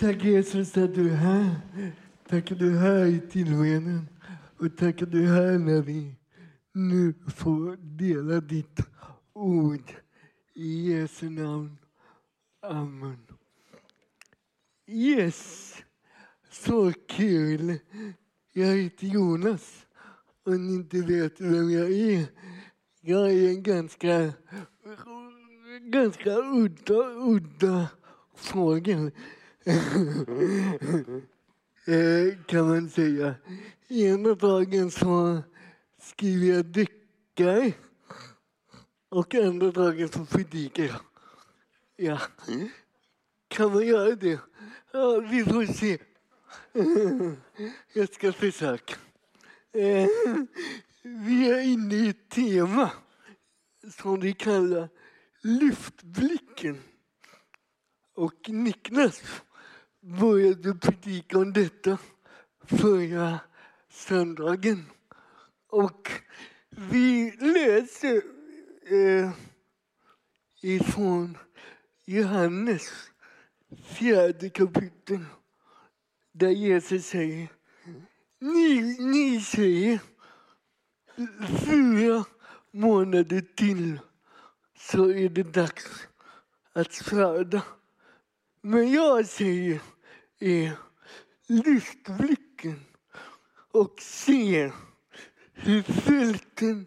Tack Jesus att du är här. Tack att du är här i tillbedjan. Och tack att du är här när vi nu får dela ditt ord. I Jesu namn. Amen. Yes, så kul. Jag heter Jonas. Om ni inte vet vem jag är. Jag är en ganska, ganska udda, udda fågel. Eh, kan man säga. Ena dagen så skriver jag deckare och andra dagen så predikar jag. Ja. Kan man göra det? Ja, vi får se. Jag ska försöka. Eh, vi är inne i ett tema som vi kallar Lyftblicken. Och Niklas började predika om detta förra söndagen. Och vi läser eh, ifrån Johannes fjärde kapitel där Jesus säger ni, ni säger fyra månader till så är det dags att skörda. Men jag säger är lyftblicken och se hur fälten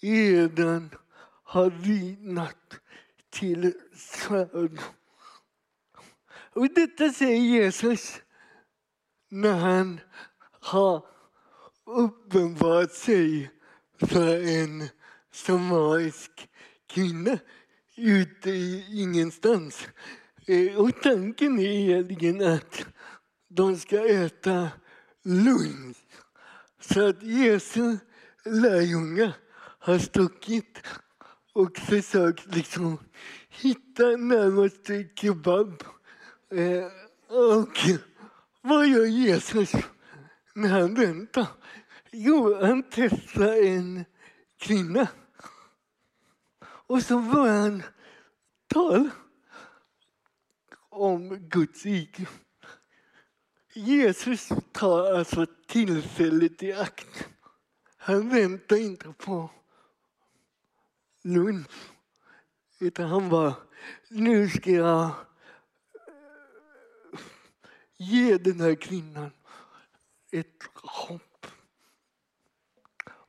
redan har vinat till svärd. Och detta säger Jesus när han har uppenbarat sig för en samarisk kvinna ute i ingenstans. Eh, och tanken är egentligen att de ska äta lunch. Så att Jesu lärjungar har stuckit och försökt liksom hitta närmaste kebab. Eh, och vad gör Jesus när han väntar? Jo, han testar en kvinna. Och så börjar han tala om Guds rike. Jesus tar alltså tillfället i akt. Han väntar inte på lunch. Utan han bara, nu ska jag eh, ge den här kvinnan ett hopp.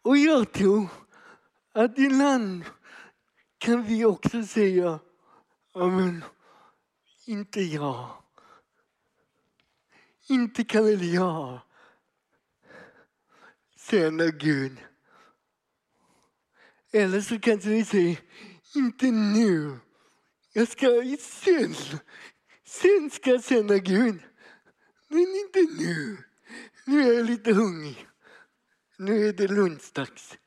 Och jag tror att ibland kan vi också säga, amen, inte jag. Inte kan väl jag tjäna Gud. Eller så kanske vi säger, inte nu. Jag ska sen. Sen ska jag tjäna Gud. Men inte nu. Nu är jag lite hungrig. Nu är det lunchdags.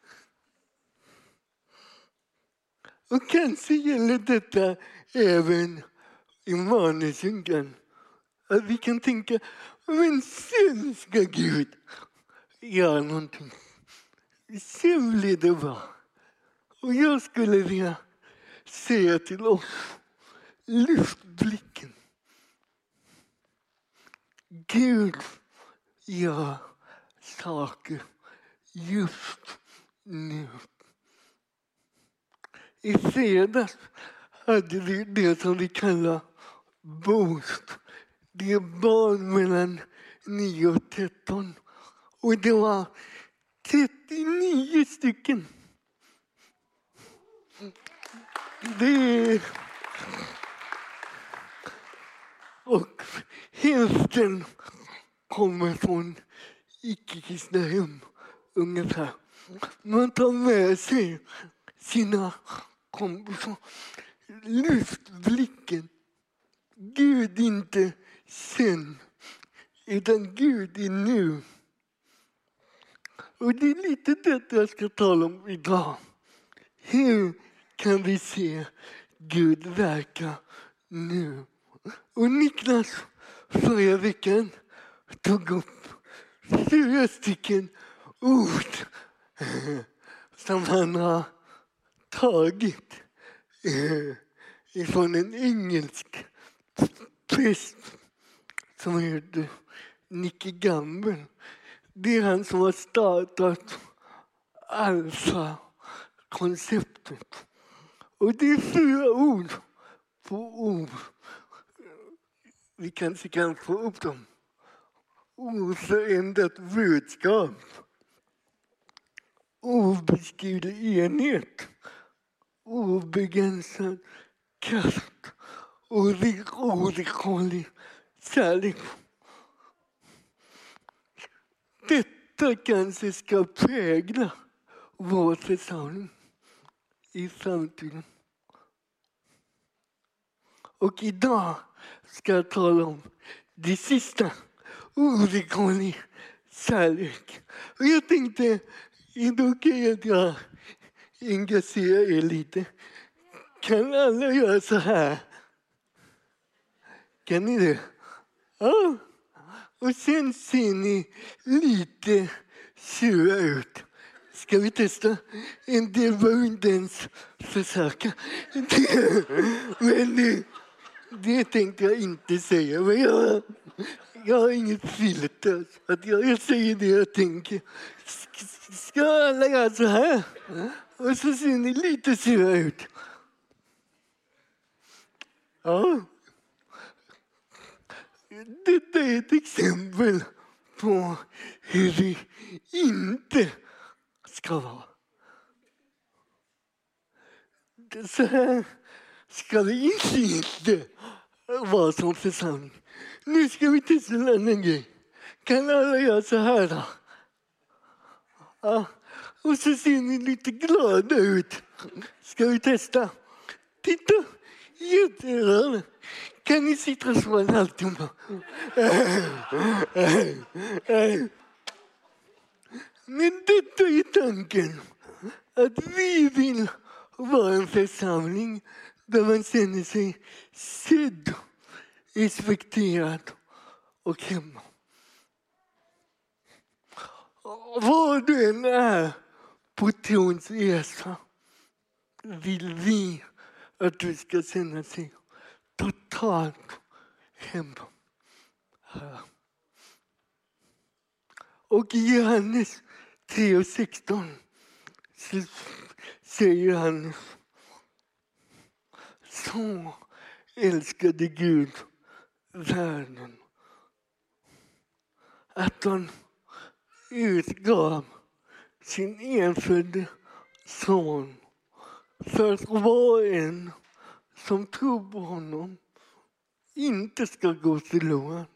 Och kanske gäller detta även i manusynkan. Att vi kan tänka, men sen ska Gud göra någonting. Sen blir det bra. Och jag skulle vilja säga till oss, lyft blicken. Gud gör saker just nu. I fredags hade vi det som vi kallar Boost. Det är barn mellan 9 och 13. Och det var 39 stycken. Det Och hälften kommer från icke-kristna hem, ungefär. Man tar med sig sina kompisar. Lyft blicken. Gud inte sen, utan Gud är nu. Och det är lite detta jag ska tala om idag. Hur kan vi se Gud verka nu? Och Niklas förra veckan tog upp fyra stycken ord som han har tagit eh, ifrån en engelsk präst som heter Nicke Gamble. Det är han som har startat Alfa-konceptet. Och det är fyra ord på ord. Vi kanske kan få upp dem. Oförändrat budskap. Obeskrivlig enhet. Obegränsad kraft ovillkorlig kärlek. Detta kanske ska prägla vår församling i framtiden. Och idag ska jag tala om det sista, ovillkorlig kärlek. Och jag tänkte, idag kan att jag engagerar er lite. Kan alla göra så här? Kan ni det? Ja. Och sen ser ni lite sura ut. Ska vi testa? En del behöver inte ens försöka. Men det, det tänkte jag inte säga. Men jag, jag har inget filter. Att jag, jag säger det jag tänker. Ska alla göra så här? Och så ser ni lite sura ut. Ja. Detta är ett exempel på hur det inte ska vara. Så här ska det inte vara som församling. Nu ska vi testa en annan grej. Kan alla göra så här då? Ja. Och så ser ni lite glada ut. Ska vi testa? Titta! Jättebra! Kan ni sitta så en halvtimme? Men detta är tanken. Att vi vill vara en församling där man känner sig sedd, respekterad och hemma. Var du än är på trons resa vill vi att du ska känna sig totalt hemma. Och i Johannes 3 och 16 säger han så älskade Gud världen att han utgav sin enfödde son för att var och en som tror på honom inte ska gå förlorad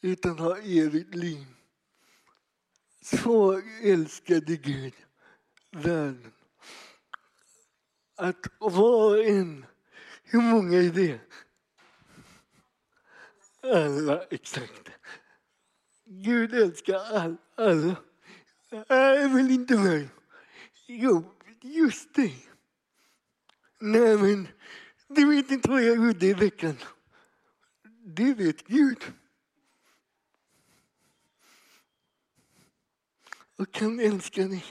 utan ha evigt liv. Så älskade Gud världen. Att var och en, hur många är det? Alla, exakt. Gud älskar all, alla. Äh, jag vill inte mig. Jo, just det. Nej, men du vet inte vad jag gjorde i veckan. Det vet Gud. Och han älskar dig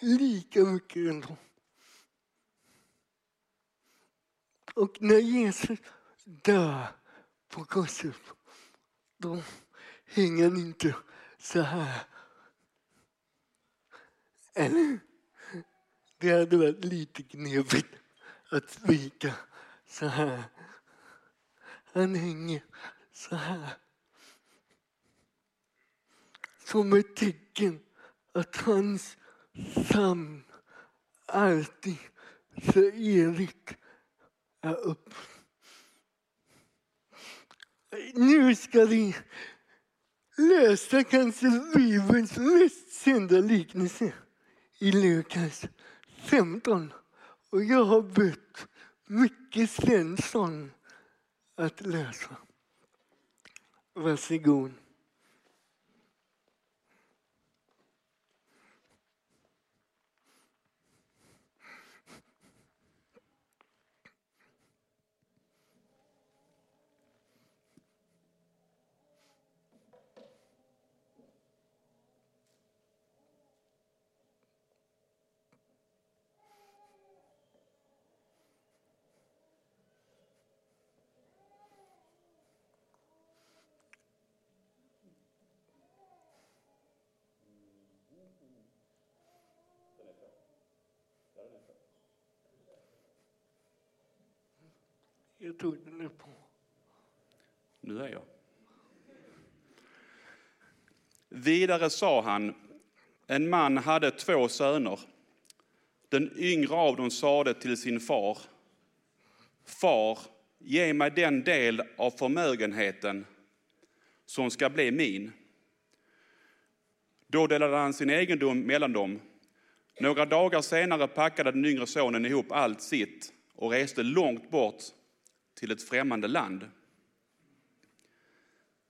lika mycket ändå. Och när Jesus dör på korset, då hänger han inte så här. Eller? Det hade varit lite knepigt att svika så här. Han hänger så här. Som ett tecken att hans famn alltid för evigt är upp. Nu ska vi läsa kanske Bibelns mest kända liknelse i Lukas 15. Och jag har bett Micke Svensson att läsa. Varsågod. Tunnel på. Nu är jag. Vidare sa han, en man hade två söner. Den yngre av dem sade till sin far, Far, ge mig den del av förmögenheten som ska bli min. Då delade han sin egendom mellan dem. Några dagar senare packade den yngre sonen ihop allt sitt och reste långt bort till ett främmande land.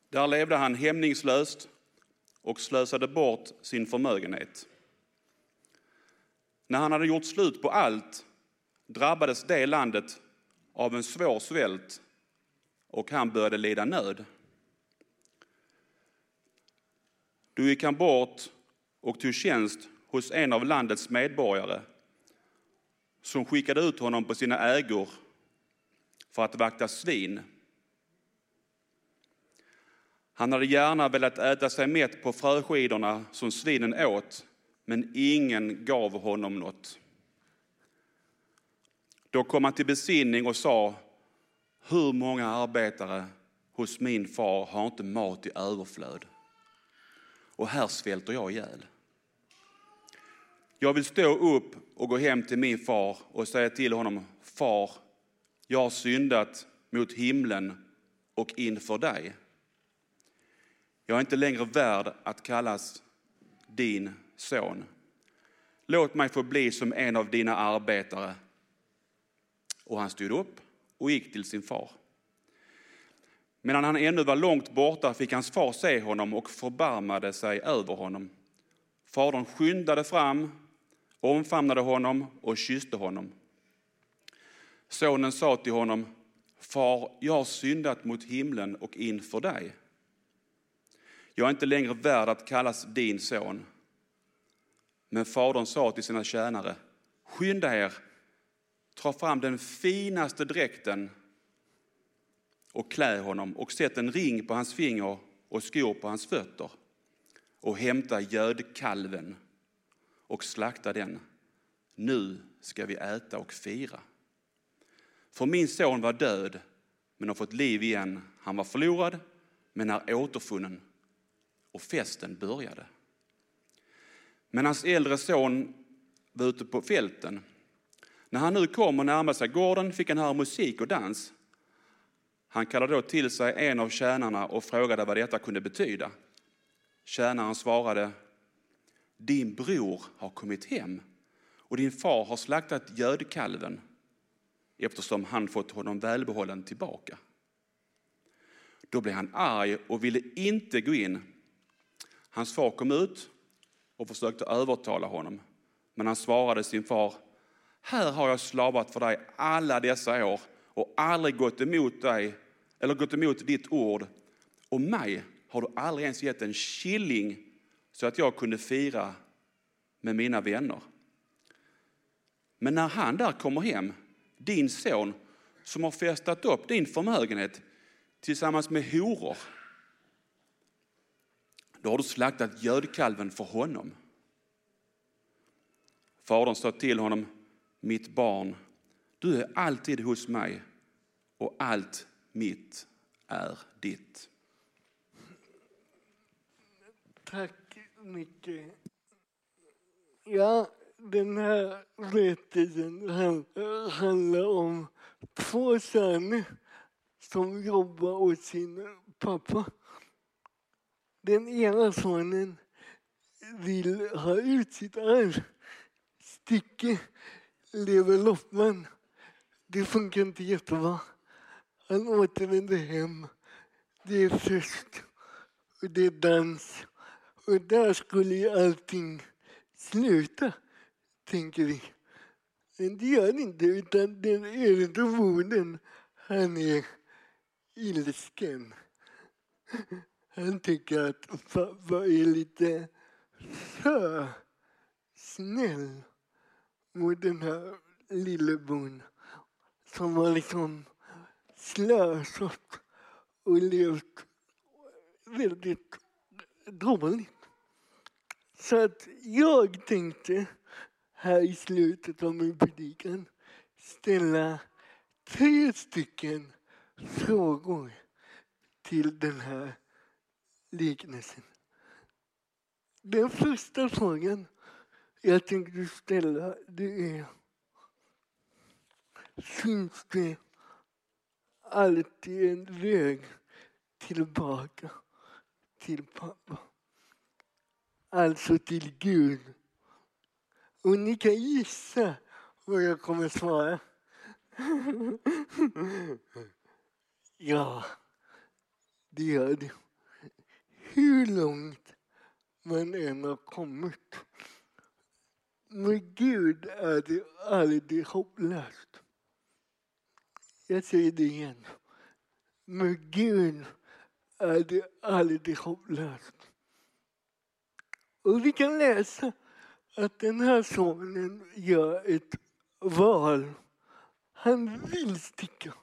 Där levde han hämningslöst och slösade bort sin förmögenhet. När han hade gjort slut på allt drabbades det landet av en svår svält och han började lida nöd. Då gick han bort och tog tjänst hos en av landets medborgare som skickade ut honom på sina ägor för att vakta svin. Han hade gärna velat äta sig mätt på fröskidorna som svinen åt, men ingen gav honom något. Då kom han till besinning och sa, hur många arbetare hos min far har inte mat i överflöd? Och här svälter jag ihjäl. Jag vill stå upp och gå hem till min far och säga till honom, far, jag har syndat mot himlen och inför dig. Jag är inte längre värd att kallas din son. Låt mig få bli som en av dina arbetare. Och han stod upp och gick till sin far. Medan han ännu var långt borta fick hans far se honom och förbarmade sig över honom. Fadern skyndade fram, omfamnade honom och kysste honom. Sonen sa till honom, Far, jag har syndat mot himlen och inför dig. Jag är inte längre värd att kallas din son. Men fadern sa till sina tjänare, skynda er, ta fram den finaste dräkten och klä honom och sätt en ring på hans finger och skor på hans fötter och hämta gödkalven och slakta den. Nu ska vi äta och fira. För min son var död men har fått liv igen. Han var förlorad men är återfunnen och festen började. Men hans äldre son var ute på fälten. När han nu kom och närmade sig gården fick han höra musik och dans. Han kallade då till sig en av tjänarna och frågade vad detta kunde betyda. Tjänaren svarade, din bror har kommit hem och din far har slaktat gödkalven eftersom han fått honom välbehållen tillbaka. Då blev han arg och ville inte gå in. Hans far kom ut och försökte övertala honom. Men han svarade sin far, här har jag slavat för dig alla dessa år och aldrig gått emot dig eller gått emot ditt ord. Och mig har du aldrig ens gett en killing så att jag kunde fira med mina vänner. Men när han där kommer hem, din son som har festat upp din förmögenhet tillsammans med horor, då har du slaktat gödkalven för honom. Fadern sa till honom, mitt barn, du är alltid hos mig och allt mitt är ditt. Tack mycket. Ja, den här berättelsen handlar om två söner som jobbar åt sin pappa. Den ena sonen vill ha ut sitt arv. Sticke lever loppan. Det funkar inte jättebra. Han återvänder hem. Det är fest och det är dans. Och där skulle ju allting sluta, tänker vi. Men det gör det inte, utan den äldre han är ilsken. Han tycker att pappa är lite för snäll mot den här lillebon som har liksom slösat och levt väldigt dåligt. Så att jag tänkte här i slutet av min predikan ställa tre stycken frågor till den här liknelsen. Den första frågan jag tänkte ställa det är Finns det alltid en väg tillbaka till pappa? Alltså till Gud. Och ni kan gissa vad jag kommer svara. ja, det gör det. Hur långt man än har kommit. Med Gud är det aldrig hopplöst. Jag säger det igen. Med Gud är det aldrig hopplöst. Och vi kan läsa att den här sonen gör ett val. Han vill sticka.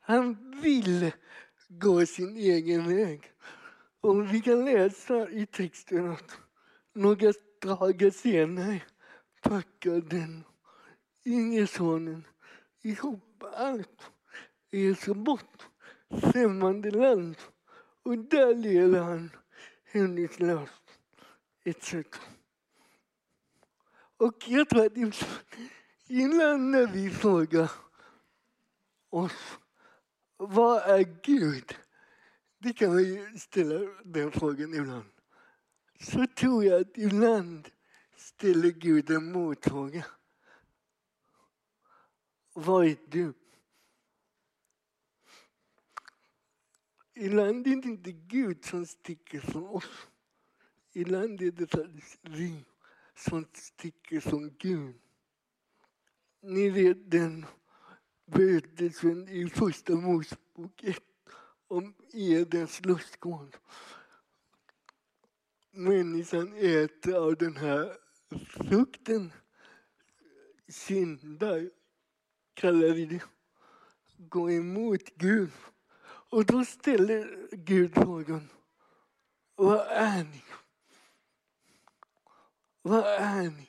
Han vill gå sin egen väg. Och vi kan läsa i texten att några dagar senare packar den yngre sonen ihop allt, reser bort, främmande land och där lever han hämningslöst etc. Och jag tror att innan när vi frågar oss vad är Gud? Det kan man ju ställa den frågan ibland. Så tror jag att ibland ställer Gud en motfråga. Vad är du? Ibland är det inte Gud som sticker från oss. Ibland är det vi som sticker som Gud. Ni vet den berättelsen i Första Mosebok 1 om Edens lustgård. Människan äter av den här frukten, syndar, kallar vi det, går emot Gud. Och då ställer Gud frågan, vad är ni? Vad är ni?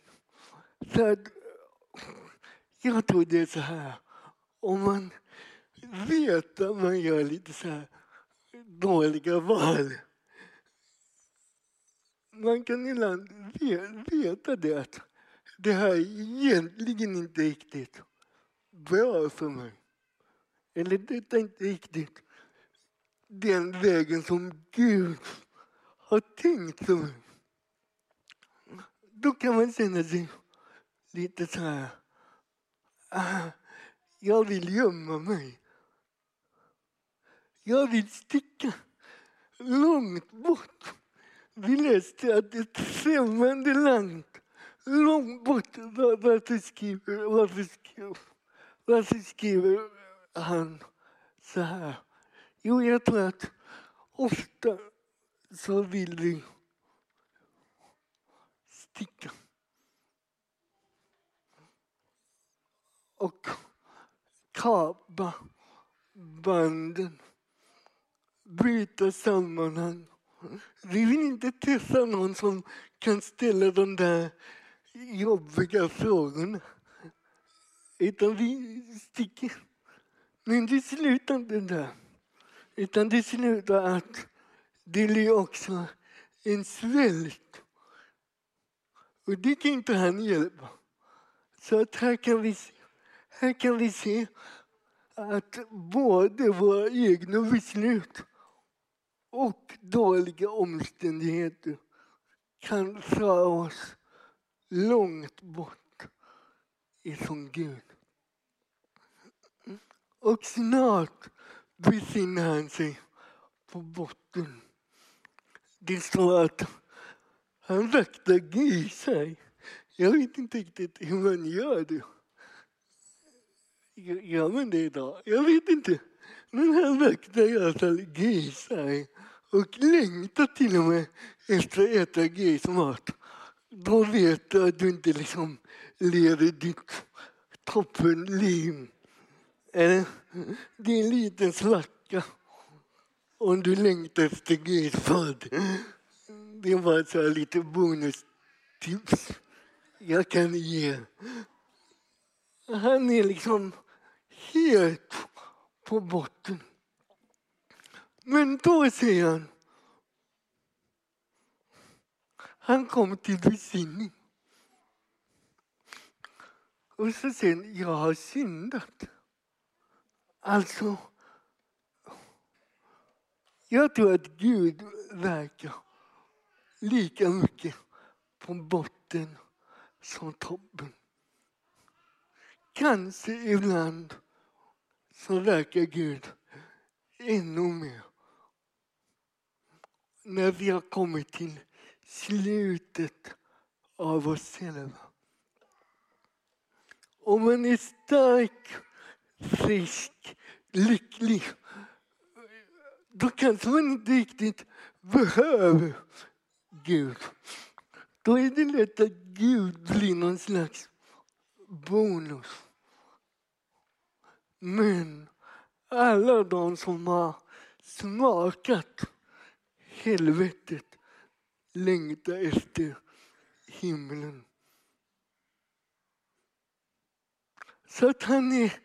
Så att, jag tror det är så här, om man vet att man gör lite så här dåliga val. Man kan ibland veta det att det här är egentligen inte riktigt bra för mig. Eller det är inte riktigt den vägen som Gud har tänkt för mig. Då kan man känna sig lite så här, ah, jag vill gömma mig. Jag vill sticka långt bort. Vi läste att ett främmande land, långt bort. Varför skriver, varför skriver, varför skriver han så här? Jo, jag tror att ofta så vill vi sticka. Och kapa banden byta sammanhang. Vi vill inte träffa någon som kan ställa de där jobbiga frågorna. Utan vi sticker. Men det slutar inte där. Utan det slutar att det blir också en svält. Och det kan inte han hjälpa. Så att här kan vi se, här kan vi se att både våra egna beslut och dåliga omständigheter kan föra oss långt bort ifrån Gud. Och snart befinner han sig på botten. Det står att han vaktar grisar. Jag vet inte riktigt hur man gör det. Gör man det idag? Jag vet inte. Men han vaktar i alla fall grisar och längtar till och med efter att äta grismat. Då vet du att du inte liksom lever ditt toppenliv. Eller? Det är en liten svacka om du längtar efter grisfödd. Det var så lite bonustips. jag kan ge. Han är liksom helt på botten. Men då säger han, han kom till besinning. Och så säger han, jag har syndat. Alltså, jag tror att Gud verkar lika mycket på botten som toppen. Kanske ibland så verkar Gud ännu mer när vi har kommit till slutet av oss själva. Om man är stark, frisk, lycklig då kanske man inte riktigt behöver Gud. Då är det lätt att Gud blir någon slags bonus. Men alla de som har smakat helvetet längtar efter himlen. Så att han är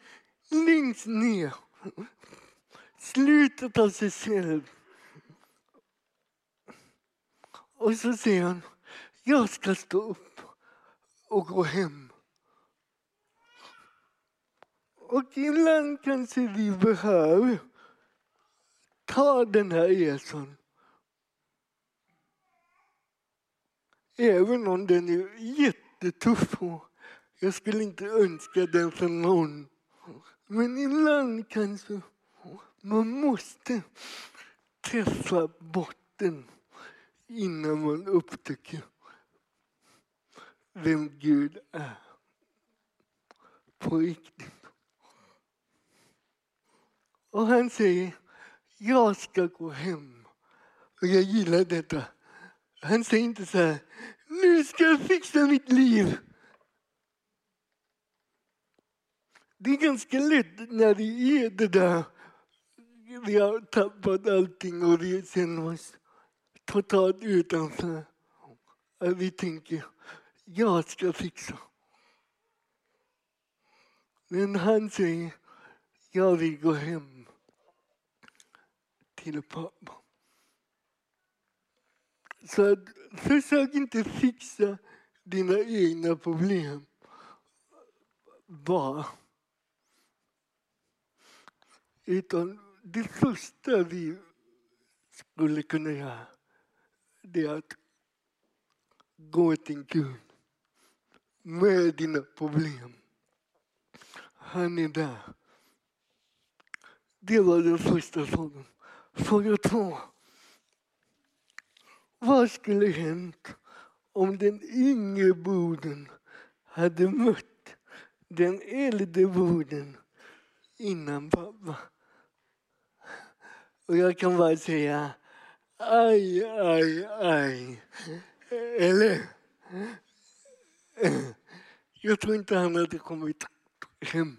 längst ner, slutet av sig själv. Och så säger han, jag ska stå upp och gå hem. Och ibland kanske vi behöver ta den här resan. Även om den är jättetuff. och Jag skulle inte önska den för någon. Men ibland kanske man måste träffa botten innan man upptäcker vem Gud är på riktigt. Och han säger, jag ska gå hem. Och jag gillar detta. Han säger inte så här, nu ska jag fixa mitt liv. Det är ganska lätt när det är det där, vi har tappat allting och vi känner oss totalt utanför. Äh, vi tänker, jag ska fixa. Men han säger, jag vill gå hem till pappa. Så att, försök inte fixa dina egna problem bara. Utan det första vi skulle kunna göra det är att gå till Gud med dina problem. Han är där. Det var den första frågan. Fråga två. Vad skulle hänt om den yngre brodern hade mött den äldre brodern innan pappa? Och jag kan bara säga aj, aj, aj. Eller? Jag tror inte han hade kommit hem.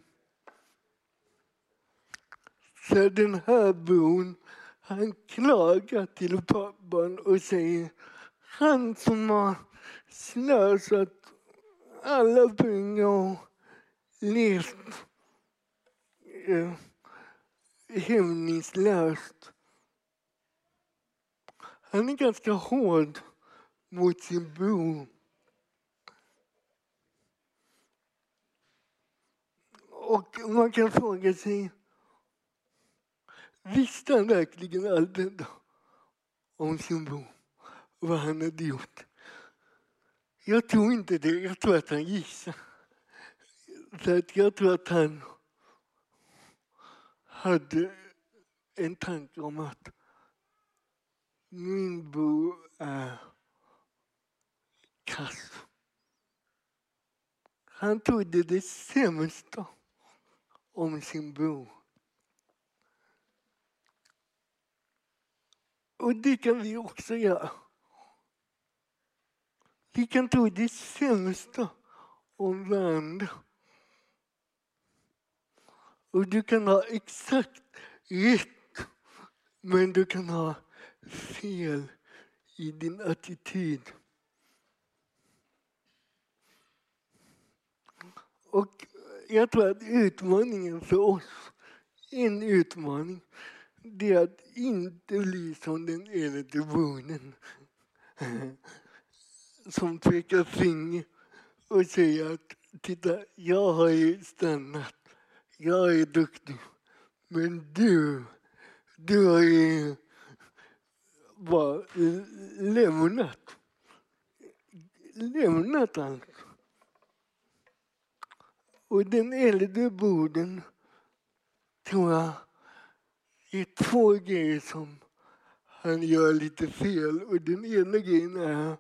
Så den här bron, han klagar till pappan och säger han som har slösat alla pengar och levt eh, hämningslöst. Han är ganska hård mot sin bror. Och man kan fråga sig, visste han verkligen allt detta om sin bror? Vad han hade gjort? Jag tror inte det. Jag tror att han gissade. Så att jag tror att han hade en tanke om att min bror är kass. Han trodde det sämsta om sin bror. Och det kan vi också göra. Vi kan tro det sämsta om varandra. Och du kan ha exakt rätt, men du kan ha fel i din attityd. Och jag tror att utmaningen för oss, en utmaning, det är att inte bli som den äldre bonden som pekar finger och säger att titta, jag har ju stannat, jag är duktig, men du, du har ju bara lämnat, lämnat allt. Och den äldre brodern tror jag är två grejer som han gör lite fel. Och den ena grejen är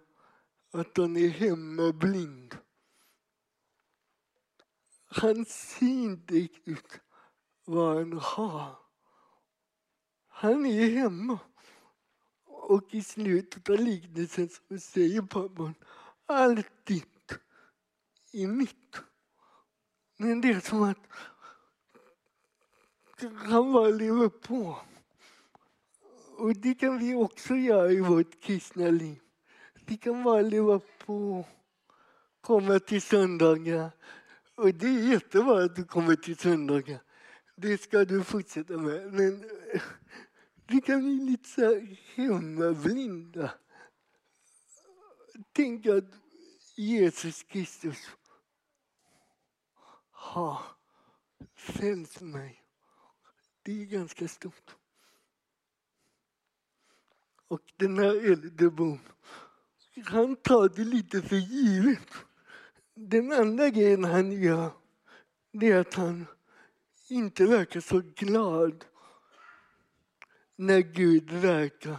att han är hemmablind. Han ser inte riktigt vad han har. Han är hemma. Och i slutet av liknelsen så säger pappan allt ditt är mitt. Men det är som att han bara lever på. Och det kan vi också göra i vårt kristna liv. Vi kan bara leva på, komma till söndagar. Och det är jättebra att du kommer till söndagar. Det ska du fortsätta med. Men vi kan bli lite så här hemmablinda. Tänk att Jesus Kristus har frälst mig. Det är ganska stort. Och den här äldrebon, han tar det lite för givet. Den andra grejen han gör, det är att han inte verkar så glad när Gud verkar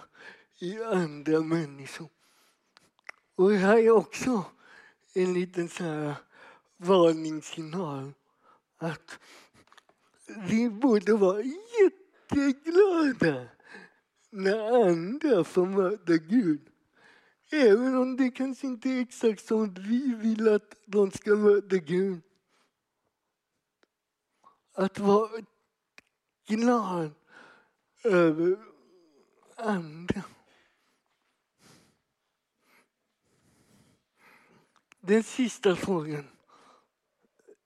i andra människor. Och här är också en liten så här varningssignal att vi borde vara jätteglada när andra får möta Gud. Även om det kanske inte är exakt som vi vill att de ska möta Gud. Att vara glad över andra. Den sista frågan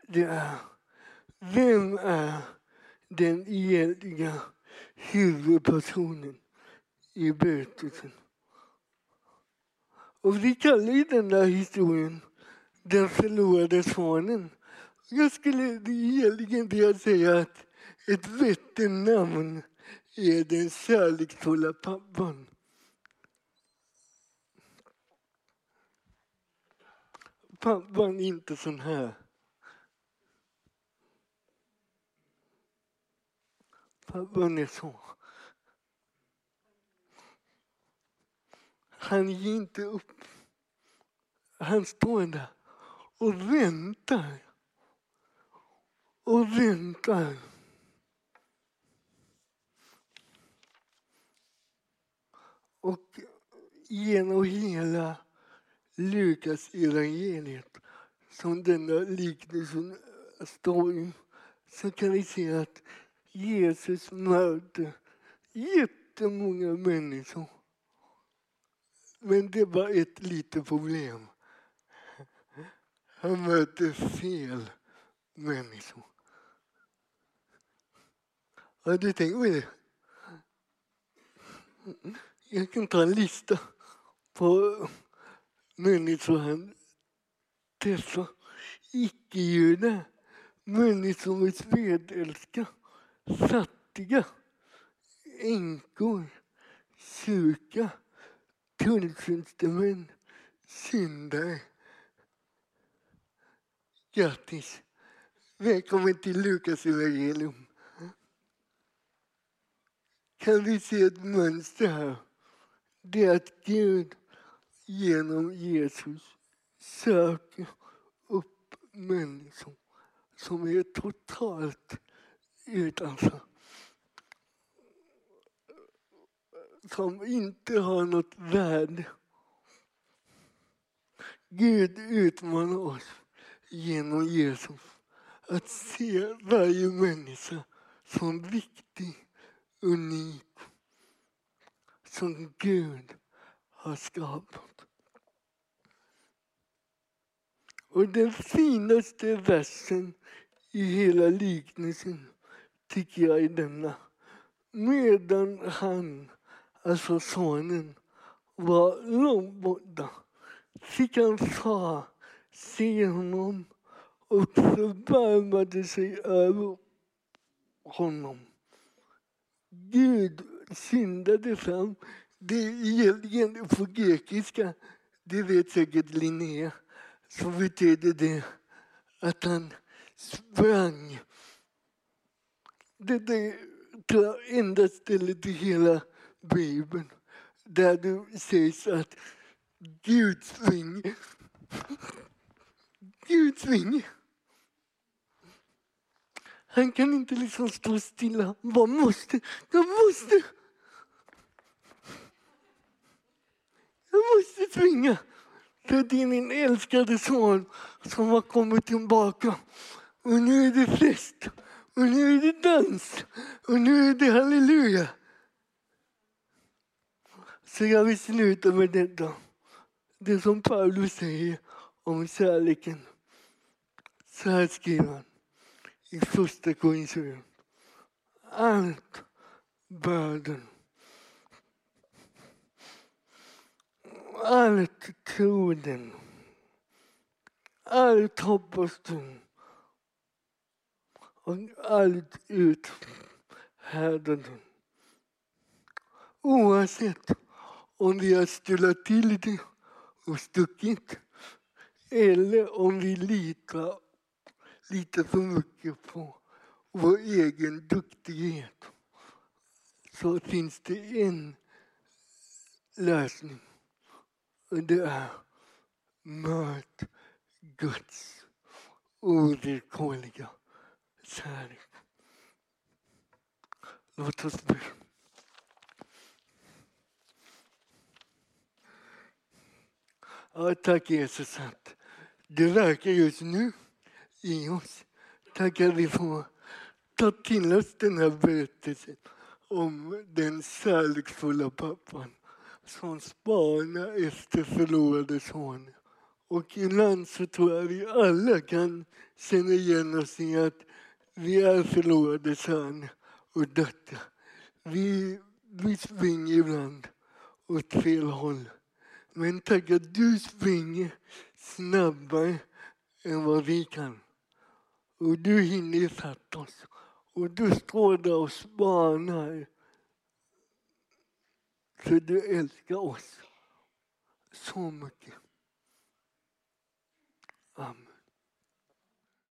det är vem är den egentliga huvudpersonen i berättelsen? Och vi kallar ju den där historien Den förlorade svanen. Jag skulle egentligen vilja säga att ett vettigt namn är den kärleksfulla pappan. Pappan är inte sån här. Pappan är så. Han ger inte upp. Han står där och väntar. Och väntar. Och genom hela Lukas evangeliet som denna liknelsen står i så kan vi se att Jesus möter jättemånga människor. Men det var ett litet problem. Han möter fel människor. Har du tänkt på det? Jag kan ta en lista på människor han träffar. Icke-judar, människor med svedälska, fattiga, änkor, sjuka, tulltjänstemän, syndare. Grattis! Välkommen till Lukas evangelium. Kan vi se ett mönster här? Det är att Gud genom Jesus söker upp människor som är totalt utanför. Som inte har något värde. Gud utmanar oss genom Jesus att se varje människa som viktig, unik, som Gud har skapat. Och den finaste versen i hela liknelsen tycker jag är denna. Medan han, alltså sonen, var långt borta fick han far se honom och förbarmade sig över honom. Gud syndade fram. Det är egentligen på grekiska, det vet säkert Linnea, så betyder det att han sprang. Det är det enda stället i hela Bibeln där det sägs att Gud springer. Gud springer. Han kan inte liksom stå stilla. Han bara måste, jag måste. Jag måste springa. För det är min älskade son som har kommit tillbaka. Och nu är det fest. Och nu är det dans. Och nu är det halleluja. Så jag vill sluta med detta. Det som Paulus säger om kärleken. Så här skriver han i första Korinthierbrevet. Allt börden. Allt troden, Allt hoppasten. Och allt uthärdanden. Oavsett om vi har ställt till det och stuckit eller om vi litar lite för mycket på vår egen duktighet så finns det en lösning. Det är möt Guds ovillkorliga kärlek. Låt oss be. Ja, tack Jesus att du verkar just nu i oss. Tack att vi får ta till oss den här berättelsen om den kärleksfulla pappan som spanar efter förlorade son. Och ibland så tror jag vi alla kan känna igen oss i att vi är förlorade söner och döttrar. Vi, vi springer ibland åt fel håll. Men tack att du springer snabbare än vad vi kan. Och du hinner ifatt oss. Och du står där och spanar. För du älskar oss så mycket. Amen.